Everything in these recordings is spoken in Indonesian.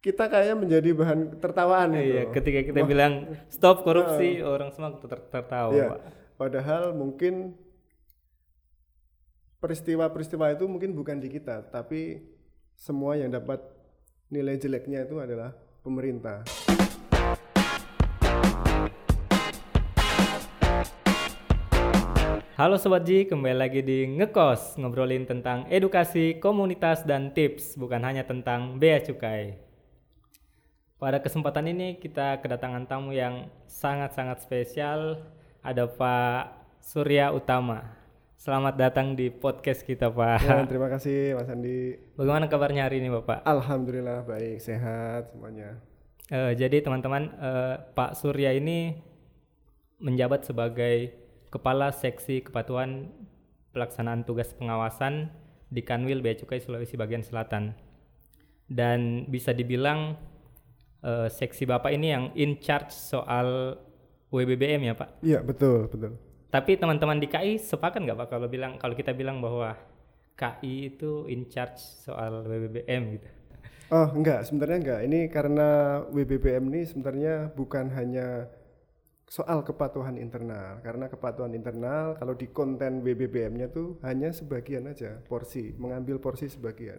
kita kayaknya menjadi bahan tertawaan gitu. Iya, ketika kita Wah. bilang stop korupsi, uh, orang semua ter tertawa, iya. Pak. Padahal mungkin peristiwa-peristiwa itu mungkin bukan di kita, tapi semua yang dapat nilai jeleknya itu adalah pemerintah. Halo Sobat Ji, kembali lagi di Ngekos, ngobrolin tentang edukasi, komunitas, dan tips, bukan hanya tentang bea cukai. Pada kesempatan ini kita kedatangan tamu yang sangat-sangat spesial, ada Pak Surya Utama. Selamat datang di podcast kita Pak. Ya, terima kasih Mas Andi. Bagaimana kabarnya hari ini Bapak? Alhamdulillah baik, sehat semuanya. Uh, jadi teman-teman, uh, Pak Surya ini menjabat sebagai Kepala Seksi Kepatuhan Pelaksanaan Tugas Pengawasan di Kanwil Bea Cukai Sulawesi Bagian Selatan. Dan bisa dibilang uh, seksi Bapak ini yang in charge soal WBBM ya Pak? Iya betul betul. Tapi teman-teman di KI sepakat nggak Pak kalau bilang kalau kita bilang bahwa KI itu in charge soal WBBM gitu? Oh enggak, sebenarnya enggak. Ini karena WBBM ini sebenarnya bukan hanya soal kepatuhan internal karena kepatuhan internal kalau di konten BBBM-nya tuh hanya sebagian aja porsi mengambil porsi sebagian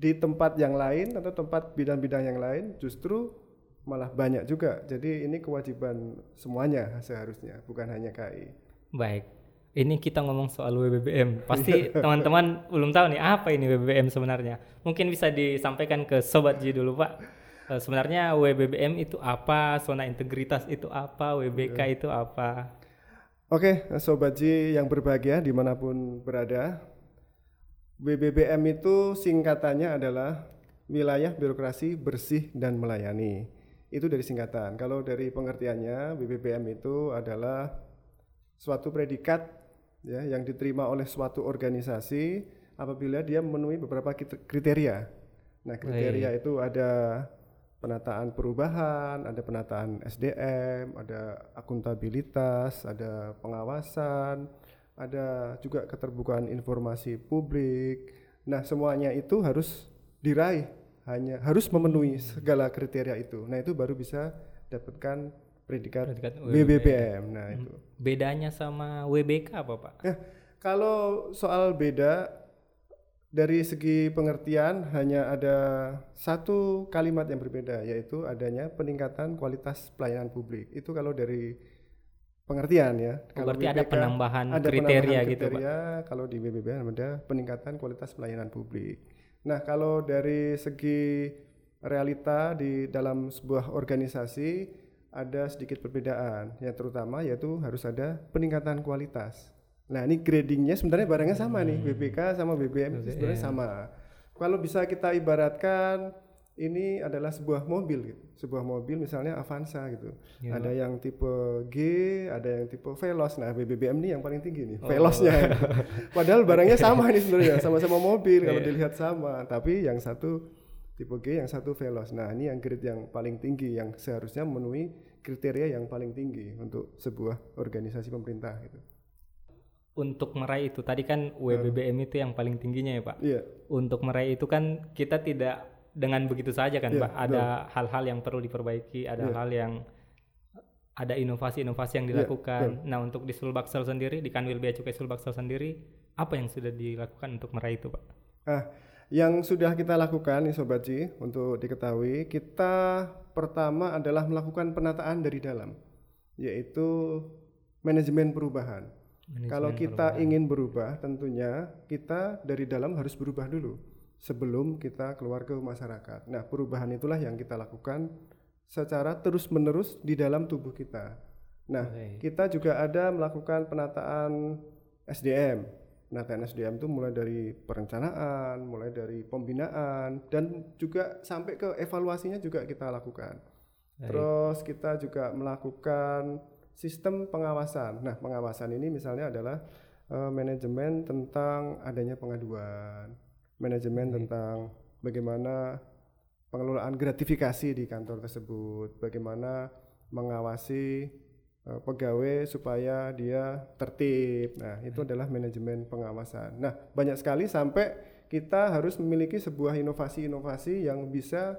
di tempat yang lain atau tempat bidang-bidang yang lain justru malah banyak juga. Jadi ini kewajiban semuanya seharusnya bukan hanya KI baik. Ini kita ngomong soal WBBM pasti teman-teman belum tahu nih apa ini WBBM sebenarnya? Mungkin bisa disampaikan ke sobat Ji dulu Pak. Eh, sebenarnya WBBM itu apa, zona integritas itu apa, WBK yeah. itu apa. Oke, okay, Sobat Ji yang berbahagia di mana pun berada, WBBM itu singkatannya adalah Wilayah Birokrasi Bersih dan Melayani. Itu dari singkatan. Kalau dari pengertiannya, WBBM itu adalah suatu predikat ya yang diterima oleh suatu organisasi apabila dia memenuhi beberapa kriteria. Nah, kriteria Baik. itu ada penataan perubahan, ada penataan SDM, ada akuntabilitas, ada pengawasan, ada juga keterbukaan informasi publik. Nah, semuanya itu harus diraih, hanya harus memenuhi segala kriteria itu. Nah, itu baru bisa dapatkan predikat, predikat. Nah, hmm. itu. Bedanya sama WBK apa, Pak? Ya, kalau soal beda dari segi pengertian hanya ada satu kalimat yang berbeda yaitu adanya peningkatan kualitas pelayanan publik. Itu kalau dari pengertian ya. Oh, kalau berarti BPK, ada penambahan ada kriteria penambahan gitu, kriteria, Pak. Kalau di BBBM ada peningkatan kualitas pelayanan publik. Nah, kalau dari segi realita di dalam sebuah organisasi ada sedikit perbedaan. Yang terutama yaitu harus ada peningkatan kualitas. Nah ini gradingnya sebenarnya barangnya sama hmm. nih BPK sama BBM sebenarnya sama. Kalau bisa kita ibaratkan ini adalah sebuah mobil gitu. Sebuah mobil misalnya Avanza gitu. Ya. Ada yang tipe G, ada yang tipe Veloz. Nah, BBM ini yang paling tinggi nih, oh. Veloznya. Padahal barangnya sama nih sebenarnya, sama-sama mobil kalau iya. dilihat sama, tapi yang satu tipe G, yang satu Veloz. Nah, ini yang grade yang paling tinggi yang seharusnya memenuhi kriteria yang paling tinggi untuk sebuah organisasi pemerintah gitu untuk meraih itu tadi kan WBBM hmm. itu yang paling tingginya ya Pak. Iya. Untuk meraih itu kan kita tidak dengan begitu saja kan yeah, Pak. Ada hal-hal yang perlu diperbaiki, ada yeah. hal yang ada inovasi-inovasi yang iya, dilakukan. Yeah, nah untuk di Sulbaksel sendiri, di Kanwil Bea Cukai Sulbaksel sendiri, apa yang sudah dilakukan untuk meraih itu Pak? Ah, yang sudah kita lakukan nih Sobat Ji, untuk diketahui, kita pertama adalah melakukan penataan dari dalam, yaitu manajemen perubahan. Kalau kita perubahan. ingin berubah, tentunya kita dari dalam harus berubah dulu sebelum kita keluar ke masyarakat. Nah, perubahan itulah yang kita lakukan secara terus-menerus di dalam tubuh kita. Nah, okay. kita juga ada melakukan penataan SDM. Penataan SDM itu mulai dari perencanaan, mulai dari pembinaan, dan juga sampai ke evaluasinya juga kita lakukan. Terus kita juga melakukan sistem pengawasan. Nah, pengawasan ini misalnya adalah uh, manajemen tentang adanya pengaduan, manajemen hmm. tentang bagaimana pengelolaan gratifikasi di kantor tersebut, bagaimana mengawasi uh, pegawai supaya dia tertib. Nah, itu hmm. adalah manajemen pengawasan. Nah, banyak sekali sampai kita harus memiliki sebuah inovasi-inovasi yang bisa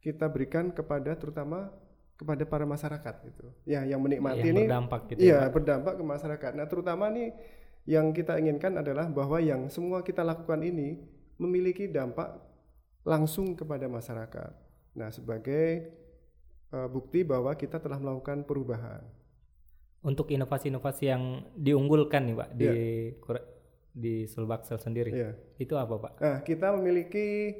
kita berikan kepada terutama kepada para masyarakat gitu. Ya, yang menikmati yang ini berdampak gitu Iya, ya, Pak. berdampak ke masyarakat. Nah, terutama nih yang kita inginkan adalah bahwa yang semua kita lakukan ini memiliki dampak langsung kepada masyarakat. Nah, sebagai eh, bukti bahwa kita telah melakukan perubahan. untuk inovasi-inovasi yang diunggulkan nih pak di Kura- di Sulbaksel sendiri Iya. itu apa pak Nah, kita memiliki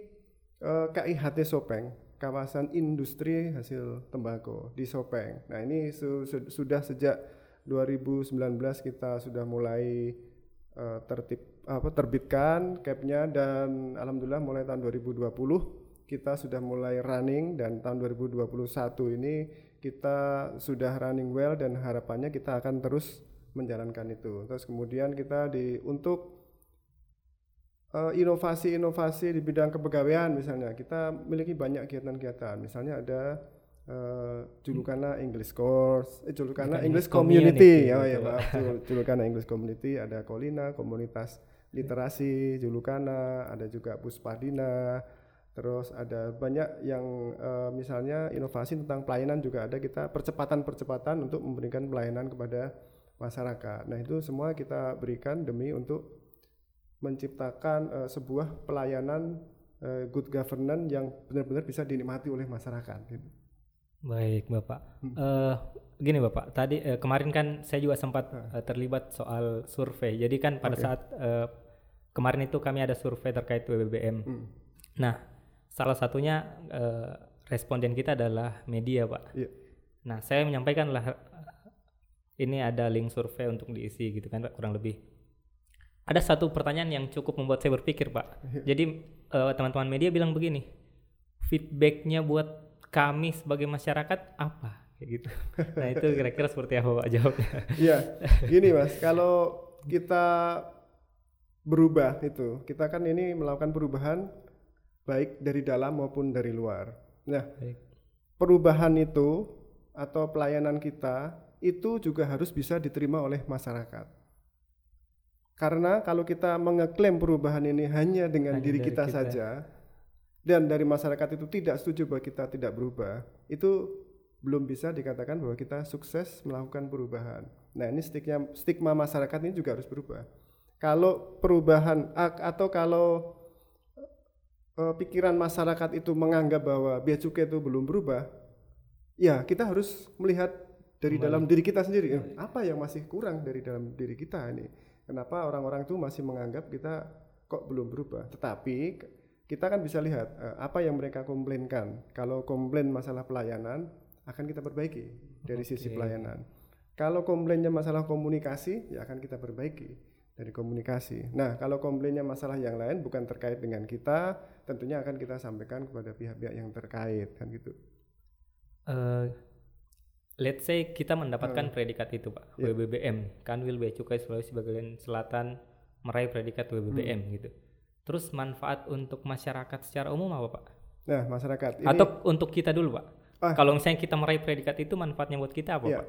eh, KIHT Sopeng, kawasan industri hasil tembakau di Sopeng. Nah, ini su- su- sudah sejak 2019 kita sudah mulai eh, tertib apa terbitkan capnya dan alhamdulillah mulai tahun 2020 kita sudah mulai running dan tahun 2021 ini kita sudah running well dan harapannya kita akan terus menjalankan itu. Terus kemudian kita di untuk eh, inovasi-inovasi di bidang kepegawaian misalnya kita memiliki banyak kegiatan-kegiatan. Misalnya ada eh, julukannya English course eh, julukannya English English community, community, oh ya jul- julukannya English community ada Kolina komunitas literasi julukana ada juga Puspadina terus ada banyak yang eh, misalnya inovasi tentang pelayanan juga ada kita percepatan-percepatan untuk memberikan pelayanan kepada masyarakat. Nah, itu semua kita berikan demi untuk menciptakan eh, sebuah pelayanan eh, good governance yang benar-benar bisa dinikmati oleh masyarakat. gitu. baik bapak Hmm. Eh, gini bapak tadi eh, kemarin kan saya juga sempat eh, terlibat soal survei jadi kan pada Oke. saat eh, kemarin itu kami ada survei terkait WBBM Hmm. nah salah satunya eh, responden kita adalah media pak. Iya. nah saya menyampaikan lah eh, ini ada link survei untuk diisi gitu kan Pak, kurang lebih. Ada satu pertanyaan yang cukup membuat saya berpikir pak. Iya. jadi eh, teman-teman media bilang begini feedbacknya buat kami sebagai masyarakat apa? Kayak gitu. Nah itu kira-kira seperti apa pak jawabnya? Iya, gini mas, kalau kita berubah itu, kita kan ini melakukan perubahan baik dari dalam maupun dari luar. Nah, Baik. perubahan itu atau pelayanan kita itu juga harus bisa diterima oleh masyarakat. Karena kalau kita mengeklaim perubahan ini hanya dengan Hanya diri kita, kita. saja dan dari masyarakat itu tidak setuju bahwa kita tidak berubah, itu belum bisa dikatakan bahwa kita sukses melakukan perubahan. Nah, ini stigma stigma masyarakat ini juga harus berubah. Kalau perubahan atau kalau eh, pikiran masyarakat itu menganggap bahwa bea cukai itu belum berubah, ya kita harus melihat dari dalam diri kita sendiri eh, apa yang masih kurang dari dalam diri kita ini. Kenapa orang-orang itu masih menganggap kita kok belum berubah? Tetapi kita kan bisa lihat eh, apa yang mereka komplainkan. Kalau komplain masalah pelayanan akan kita perbaiki dari sisi Oke. pelayanan. Kalau komplainnya masalah komunikasi ya akan kita perbaiki dari komunikasi. Nah, kalau komplainnya masalah yang lain bukan terkait dengan kita, tentunya akan kita sampaikan kepada pihak-pihak yang terkait kan gitu. Eh, let's say kita mendapatkan predikat itu pak Ya. WBBM Kanwil Bea Cukai Sulawesi bagian Selatan meraih predikat WBBM Hmm. gitu terus manfaat untuk masyarakat secara umum apa pak Nah, masyarakat ini atau untuk kita dulu pak Ah. kalau misalnya kita meraih predikat itu manfaatnya buat kita apa Iya. pak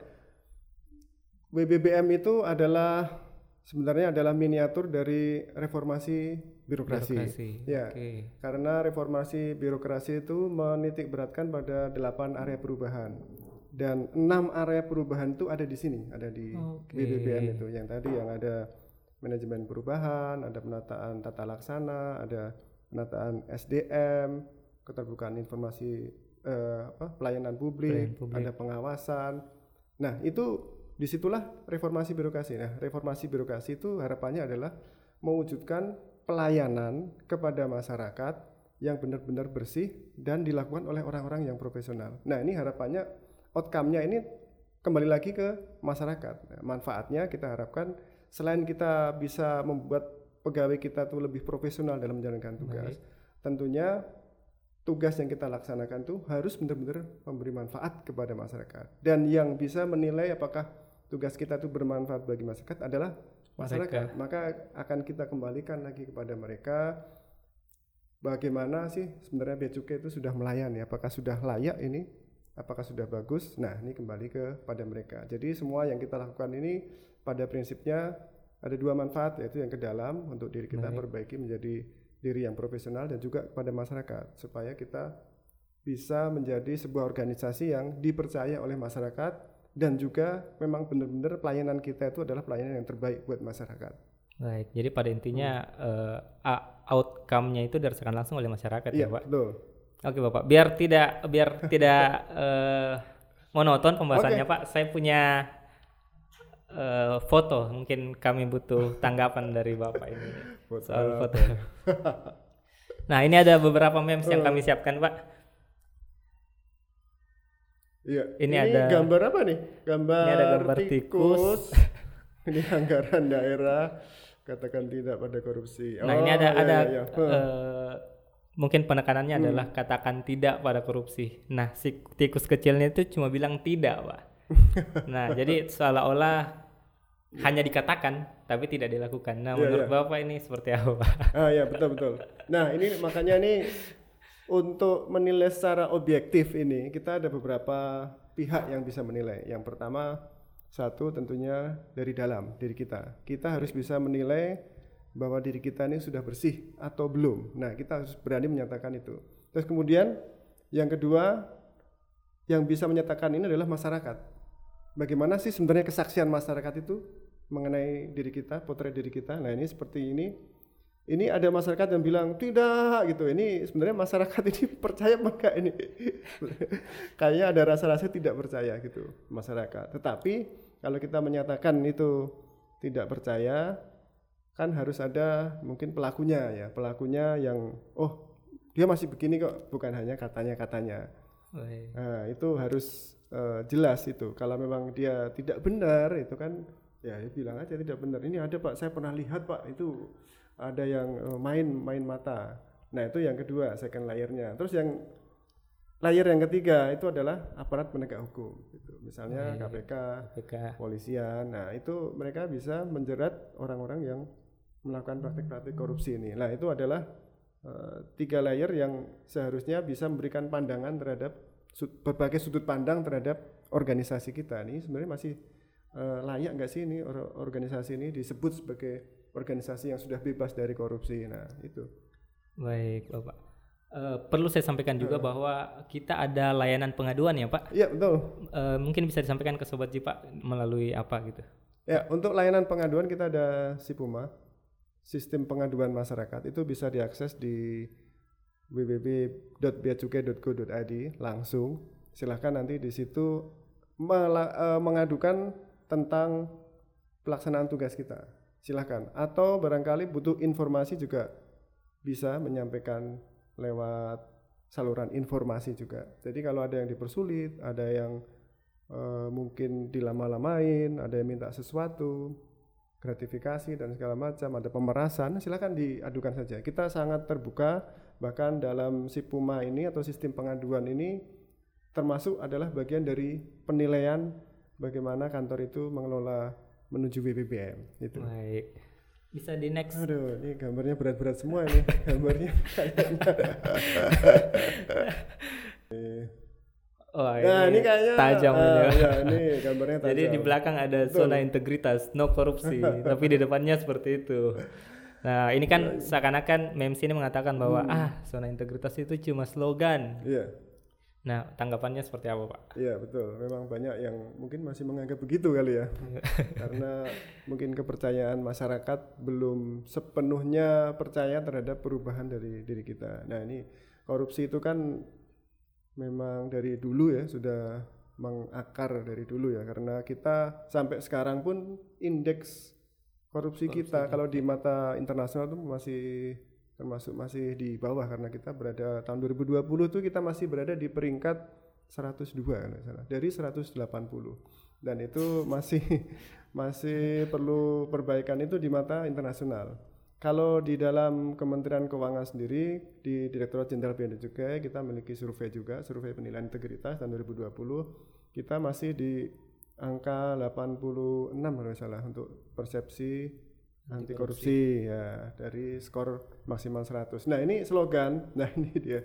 WBBM itu adalah sebenarnya adalah miniatur dari reformasi birokrasi. Birokrasi. Ya. Oke. Karena reformasi birokrasi itu menitik beratkan pada delapan area perubahan dan enam area perubahan itu ada di sini, ada di Oke. BBBM itu. Yang tadi yang ada manajemen perubahan, ada penataan tata laksana, ada penataan SDM, keterbukaan informasi eh, apa, pelayanan publik, Pelayanan publik. ada pengawasan. Nah itu di situlah reformasi birokrasi. Nah reformasi birokrasi itu harapannya adalah mewujudkan pelayanan kepada masyarakat yang benar-benar bersih dan dilakukan oleh orang-orang yang profesional. Nah ini harapannya outcome-nya ini kembali lagi ke masyarakat. Nah, manfaatnya kita harapkan selain kita bisa membuat pegawai kita tuh lebih profesional dalam menjalankan tugas, Baik. tentunya tugas yang kita laksanakan tuh harus benar-benar memberi manfaat kepada masyarakat. Dan yang bisa menilai apakah tugas kita itu bermanfaat bagi masyarakat adalah masyarakat. Maka akan kita kembalikan lagi kepada mereka bagaimana sih sebenarnya bea cukai itu sudah melayani, apakah sudah layak ini, apakah sudah bagus. Nah, ini kembali kepada mereka. Jadi semua yang kita lakukan ini pada prinsipnya ada dua manfaat yaitu yang ke dalam untuk diri kita Baik. perbaiki menjadi diri yang profesional dan juga kepada masyarakat supaya kita bisa menjadi sebuah organisasi yang dipercaya oleh masyarakat dan juga memang benar-benar pelayanan kita itu adalah pelayanan yang terbaik buat masyarakat. Baik, jadi pada intinya hmm. uh, outcome-nya itu dirasakan langsung oleh masyarakat ya, Iya, Pak. betul. Oke, Bapak. Biar tidak biar tidak uh, monoton pembahasannya, Oke. Pak. Saya punya uh, foto. Mungkin kami butuh tanggapan dari Bapak ini Foto soal foto. nah, ini ada beberapa memes yang kami siapkan, Pak. Iya. Ini ada- gambar apa nih? Gambar, Ini ada gambar tikus. ini anggaran daerah katakan tidak pada korupsi. Nah, ini ada iya, ada iya, iya. eh, mungkin penekanannya Hmm. adalah katakan tidak pada korupsi. Nah, si tikus kecilnya itu cuma bilang tidak, Pak. nah, jadi seolah-olah hanya dikatakan tapi tidak dilakukan. Nah, Iya, menurut iya. Bapak ini seperti apa? Ah ya betul betul. Nah ini makanya nih untuk menilai secara objektif ini kita ada beberapa pihak yang bisa menilai. Yang pertama satu tentunya dari dalam diri kita. Kita harus bisa menilai bahwa diri kita ini sudah bersih atau belum. Nah kita harus berani menyatakan itu. Terus kemudian yang kedua yang bisa menyatakan ini adalah masyarakat. Bagaimana sih sebenarnya kesaksian masyarakat itu mengenai diri kita, potret diri kita? Nah ini seperti ini ini ada masyarakat yang bilang tidak gitu. Ini sebenarnya masyarakat ini percaya enggak ini? Kayaknya ada rasa-rasa tidak percaya gitu masyarakat. Tetapi kalau kita menyatakan itu tidak percaya kan harus ada mungkin pelakunya ya. Pelakunya yang oh dia masih begini kok bukan hanya katanya katanya Baik. Nah, itu harus eh, jelas itu. Kalau memang dia tidak benar, itu kan ya dia bilang aja tidak benar. Ini ada Pak, saya pernah lihat Pak, itu ada yang eh, main main mata. Nah, itu yang kedua, second layernya. Terus yang layer yang ketiga itu adalah aparat penegak hukum gitu. Misalnya Baik. KPK, BK. polisian. Nah, itu mereka bisa menjerat orang-orang yang melakukan praktik-praktik korupsi ini. Nah, itu adalah eh, tiga layer yang seharusnya bisa memberikan pandangan terhadap sud- berbagai sudut pandang terhadap organisasi kita. Ini sebenarnya masih eh, layak nggak sih ini or- organisasi ini disebut sebagai organisasi yang sudah bebas dari korupsi. Nah, itu. Baik, Bapak. Eh, perlu saya sampaikan juga bahwa kita ada layanan pengaduan ya, Pak. Iya, betul. Eh, mungkin bisa disampaikan ke sobat Ji, Pak melalui apa gitu. Ya, untuk layanan pengaduan kita ada SIPUMA, Sistem Pengaduan Masyarakat. Itu bisa diakses di www.beacukai.go.id langsung. Silahkan nanti di situ eh, mengadukan tentang pelaksanaan tugas kita. Silahkan. Atau barangkali butuh informasi juga bisa menyampaikan lewat saluran informasi juga. Jadi kalau ada yang dipersulit, ada yang eh, mungkin dilama-lamain, ada yang minta sesuatu, gratifikasi dan segala macam, ada pemerasan, silakan diadukan saja. Kita sangat terbuka, bahkan dalam SIPUMA ini atau sistem pengaduan ini termasuk adalah bagian dari penilaian bagaimana kantor itu mengelola menuju BBBM itu. Baik. Bisa di next. Aduh, ini gambarnya berat-berat semua ini. gambarnya. Oh, Nah, ini kayaknya tajam ini. ya, ini gambarnya tajam. Jadi di belakang ada Betul. zona integritas, no korupsi, tapi di depannya seperti itu. Nah, ini kan seakan-akan memes ini mengatakan bahwa Hmm. ah, zona integritas itu cuma slogan. Iya. Nah, tanggapannya seperti apa, Pak? Iya betul, memang banyak yang mungkin masih menganggap begitu kali ya, karena mungkin kepercayaan masyarakat belum sepenuhnya percaya terhadap perubahan dari diri kita. Nah ini korupsi itu kan memang dari dulu ya sudah mengakar dari dulu ya, karena kita sampai sekarang pun indeks korupsi kita kalau di mata internasional itu masih termasuk masih di bawah karena kita berada tahun 2020 tuh kita masih berada di peringkat 102 kalau salah dari 180 dan itu masih masih perlu perbaikan itu di mata internasional. Kalau di dalam Kementerian Keuangan sendiri di Direktorat Jenderal Bea dan Cukai kita memiliki survei juga survei penilaian integritas tahun 2020 kita masih di angka 86 kalau salah untuk persepsi anti korupsi ya dari skor maksimal 100. Nah, ini slogan. Nah, ini dia.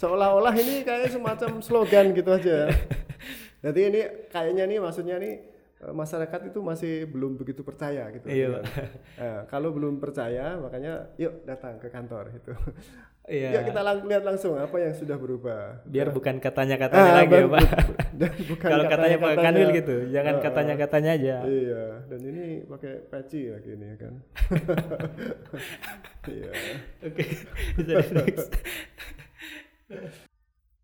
Seolah-olah ini kayak semacam slogan gitu aja. Jadi ini kayaknya nih maksudnya nih masyarakat itu masih belum begitu percaya gitu. Iya, Nah, kalau belum percaya, makanya yuk datang ke kantor itu. Iya. ya kita lang- lihat langsung apa yang sudah berubah. Biar bukan katanya-katanya Ah, lagi ya, Pak. bukan Kalau katanya Pak katanya-katanya. Kanwil gitu, jangan Ah, ah. katanya-katanya aja. Iya, dan ini pakai peci lagi ini ya kan. Iya. Oke, bisa next.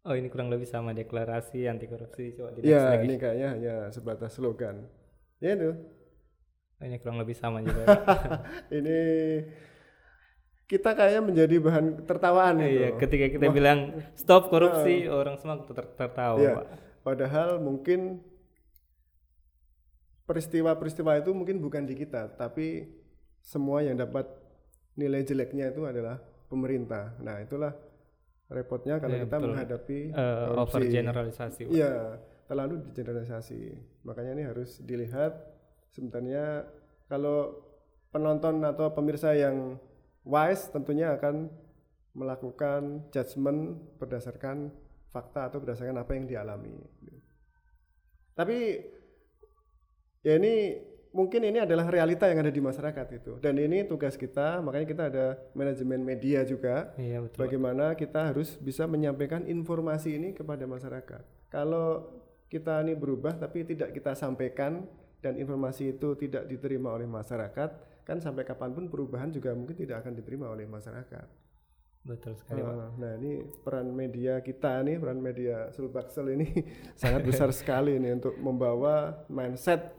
Oh ini kurang lebih sama deklarasi anti korupsi coba di Iya, lagi. ini kayaknya hanya sebatas slogan. Ya itu. Oh, ini kurang lebih sama juga. ini kita kayaknya menjadi bahan tertawaan gitu. Iya, ketika kita bilang stop korupsi, orang semua ter- tertawa, Iya. Pak. Padahal mungkin peristiwa-peristiwa itu mungkin bukan di kita, tapi semua yang dapat nilai jeleknya itu adalah pemerintah. Nah, itulah repotnya kalau Iya, kita betul. menghadapi Eh, korupsi. overgeneralisasi. Iya, terlalu digeneralisasi. Makanya ini harus dilihat sebenarnya kalau penonton atau pemirsa yang wise tentunya akan melakukan judgement berdasarkan fakta atau berdasarkan apa yang dialami. Tapi ya ini mungkin ini adalah realita yang ada di masyarakat itu dan ini tugas kita makanya kita ada manajemen media juga Iya betul. Bagaimana kita harus bisa menyampaikan informasi ini kepada masyarakat. Kalau kita ini berubah tapi tidak kita sampaikan dan informasi itu tidak diterima oleh masyarakat, kan sampai kapan pun perubahan juga mungkin tidak akan diterima oleh masyarakat. Betul sekali, Pak. Ah, Nah ini peran media kita nih, peran media Sulbaksel ini sangat besar sekali nih untuk membawa mindset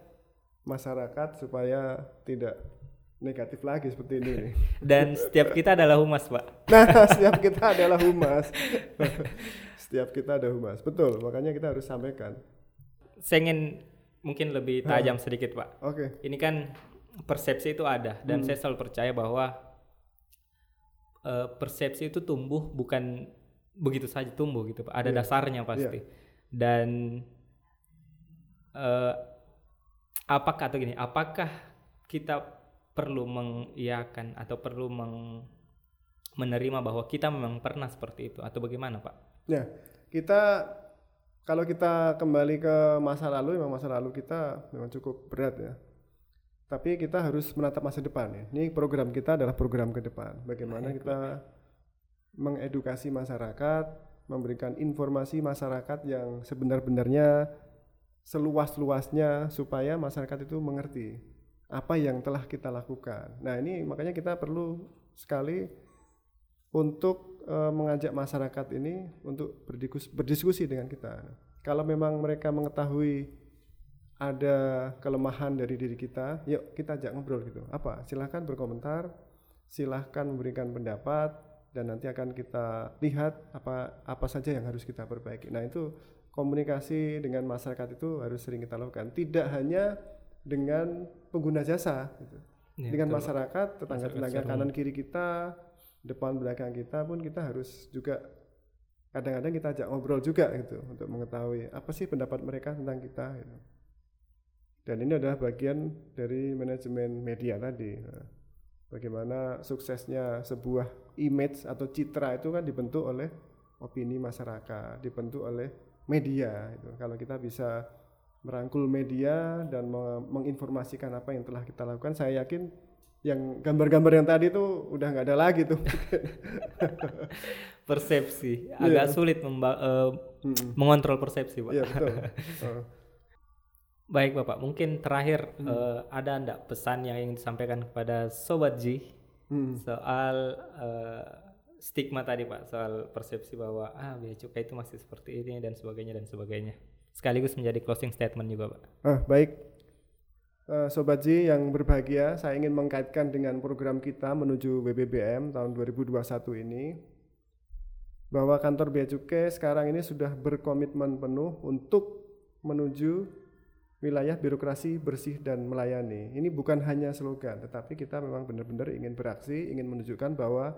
masyarakat supaya tidak negatif lagi seperti ini. nih. Dan setiap kita adalah humas, Pak. Nah, setiap kita adalah humas. setiap kita ada humas. Betul, makanya kita harus sampaikan. Saya ingin mungkin lebih tajam sedikit, Pak. Oke. Ini kan persepsi itu ada dan Hmm. saya selalu percaya bahwa eh, persepsi itu tumbuh bukan begitu saja tumbuh gitu, Pak. Ada Iya. dasarnya pasti. Dan eh, apakah atau gini, apakah kita perlu mengiyakan atau perlu meng- menerima bahwa kita memang pernah seperti itu atau bagaimana, Pak? Ya, kita kalau kita kembali ke masa lalu, memang masa lalu kita memang cukup berat ya. Tapi kita harus menatap masa depan ya. Ini program kita adalah program ke depan. Bagaimana kita mengedukasi masyarakat, memberikan informasi masyarakat yang sebenar-benarnya seluas-luasnya supaya masyarakat itu mengerti apa yang telah kita lakukan. Nah, ini makanya kita perlu sekali untuk eh, mengajak masyarakat ini untuk berdiskusi, berdiskusi dengan kita. Kalau memang mereka mengetahui ada kelemahan dari diri kita, yuk kita ajak ngobrol gitu. Apa? Silahkan berkomentar, silahkan memberikan pendapat, dan nanti akan kita lihat apa apa saja yang harus kita perbaiki. Nah itu komunikasi dengan masyarakat itu harus sering kita lakukan. Tidak hanya dengan pengguna jasa, gitu. Ya, dengan betul, masyarakat, tetangga-tetangga Masyarakat secara kanan kiri kita, depan belakang kita pun kita harus juga kadang-kadang kita ajak ngobrol juga gitu untuk mengetahui apa sih pendapat mereka tentang kita gitu. Dan ini adalah bagian dari manajemen media tadi. Nah, bagaimana suksesnya sebuah image atau citra itu kan dibentuk oleh opini masyarakat, dibentuk oleh media itu. Kalau kita bisa merangkul media dan me- menginformasikan apa yang telah kita lakukan, saya yakin yang gambar-gambar yang tadi itu udah nggak ada lagi tuh. persepsi agak sulit memba- eh, Mm-mm. mengontrol persepsi pak Iya betul. Oh. baik bapak mungkin terakhir Hmm. eh, ada enggak pesan yang ingin disampaikan kepada sobat Ji Hmm. soal eh, stigma tadi pak soal persepsi bahwa ah bea cukai itu masih seperti ini dan sebagainya dan sebagainya sekaligus menjadi closing statement juga pak Ah, baik. Eh, Sobat Ji yang berbahagia, saya ingin mengkaitkan dengan program kita menuju BBBM tahun 2021 ini bahwa kantor Bea Cukai sekarang ini sudah berkomitmen penuh untuk menuju wilayah birokrasi bersih dan melayani. Ini bukan hanya slogan, tetapi kita memang benar-benar ingin beraksi, ingin menunjukkan bahwa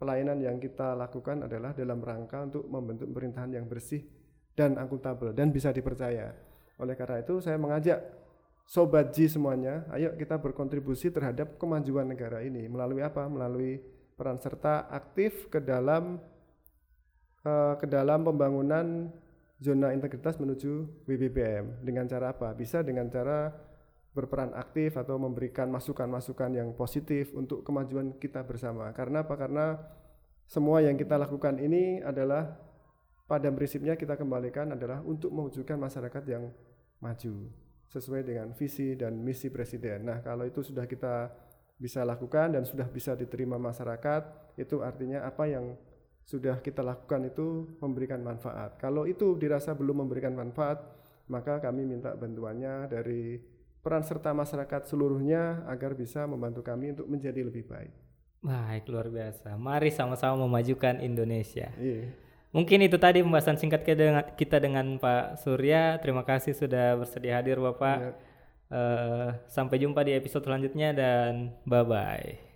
pelayanan yang kita lakukan adalah dalam rangka untuk membentuk pemerintahan yang bersih dan akuntabel dan bisa dipercaya. Oleh karena itu saya mengajak Sobat Ji semuanya, ayo kita berkontribusi terhadap kemajuan negara ini melalui apa? Melalui peran serta aktif ke dalam eh, ke dalam pembangunan zona integritas menuju WBBM dengan cara apa? Bisa dengan cara berperan aktif atau memberikan masukan-masukan yang positif untuk kemajuan kita bersama. Karena apa? Karena semua yang kita lakukan ini adalah pada prinsipnya kita kembalikan adalah untuk mewujudkan masyarakat yang maju sesuai dengan visi dan misi presiden. Nah, kalau itu sudah kita bisa lakukan dan sudah bisa diterima masyarakat, itu artinya apa yang sudah kita lakukan itu memberikan manfaat. Kalau itu dirasa belum memberikan manfaat, maka kami minta bantuannya dari peran serta masyarakat seluruhnya agar bisa membantu kami untuk menjadi lebih baik. Baik, luar biasa. Mari sama-sama memajukan Indonesia. Iya. Mungkin itu tadi pembahasan singkat kita dengan, kita dengan Pak Surya. Terima kasih sudah bersedia hadir Bapak. Iya. Eh, sampai jumpa di episode selanjutnya dan bye-bye.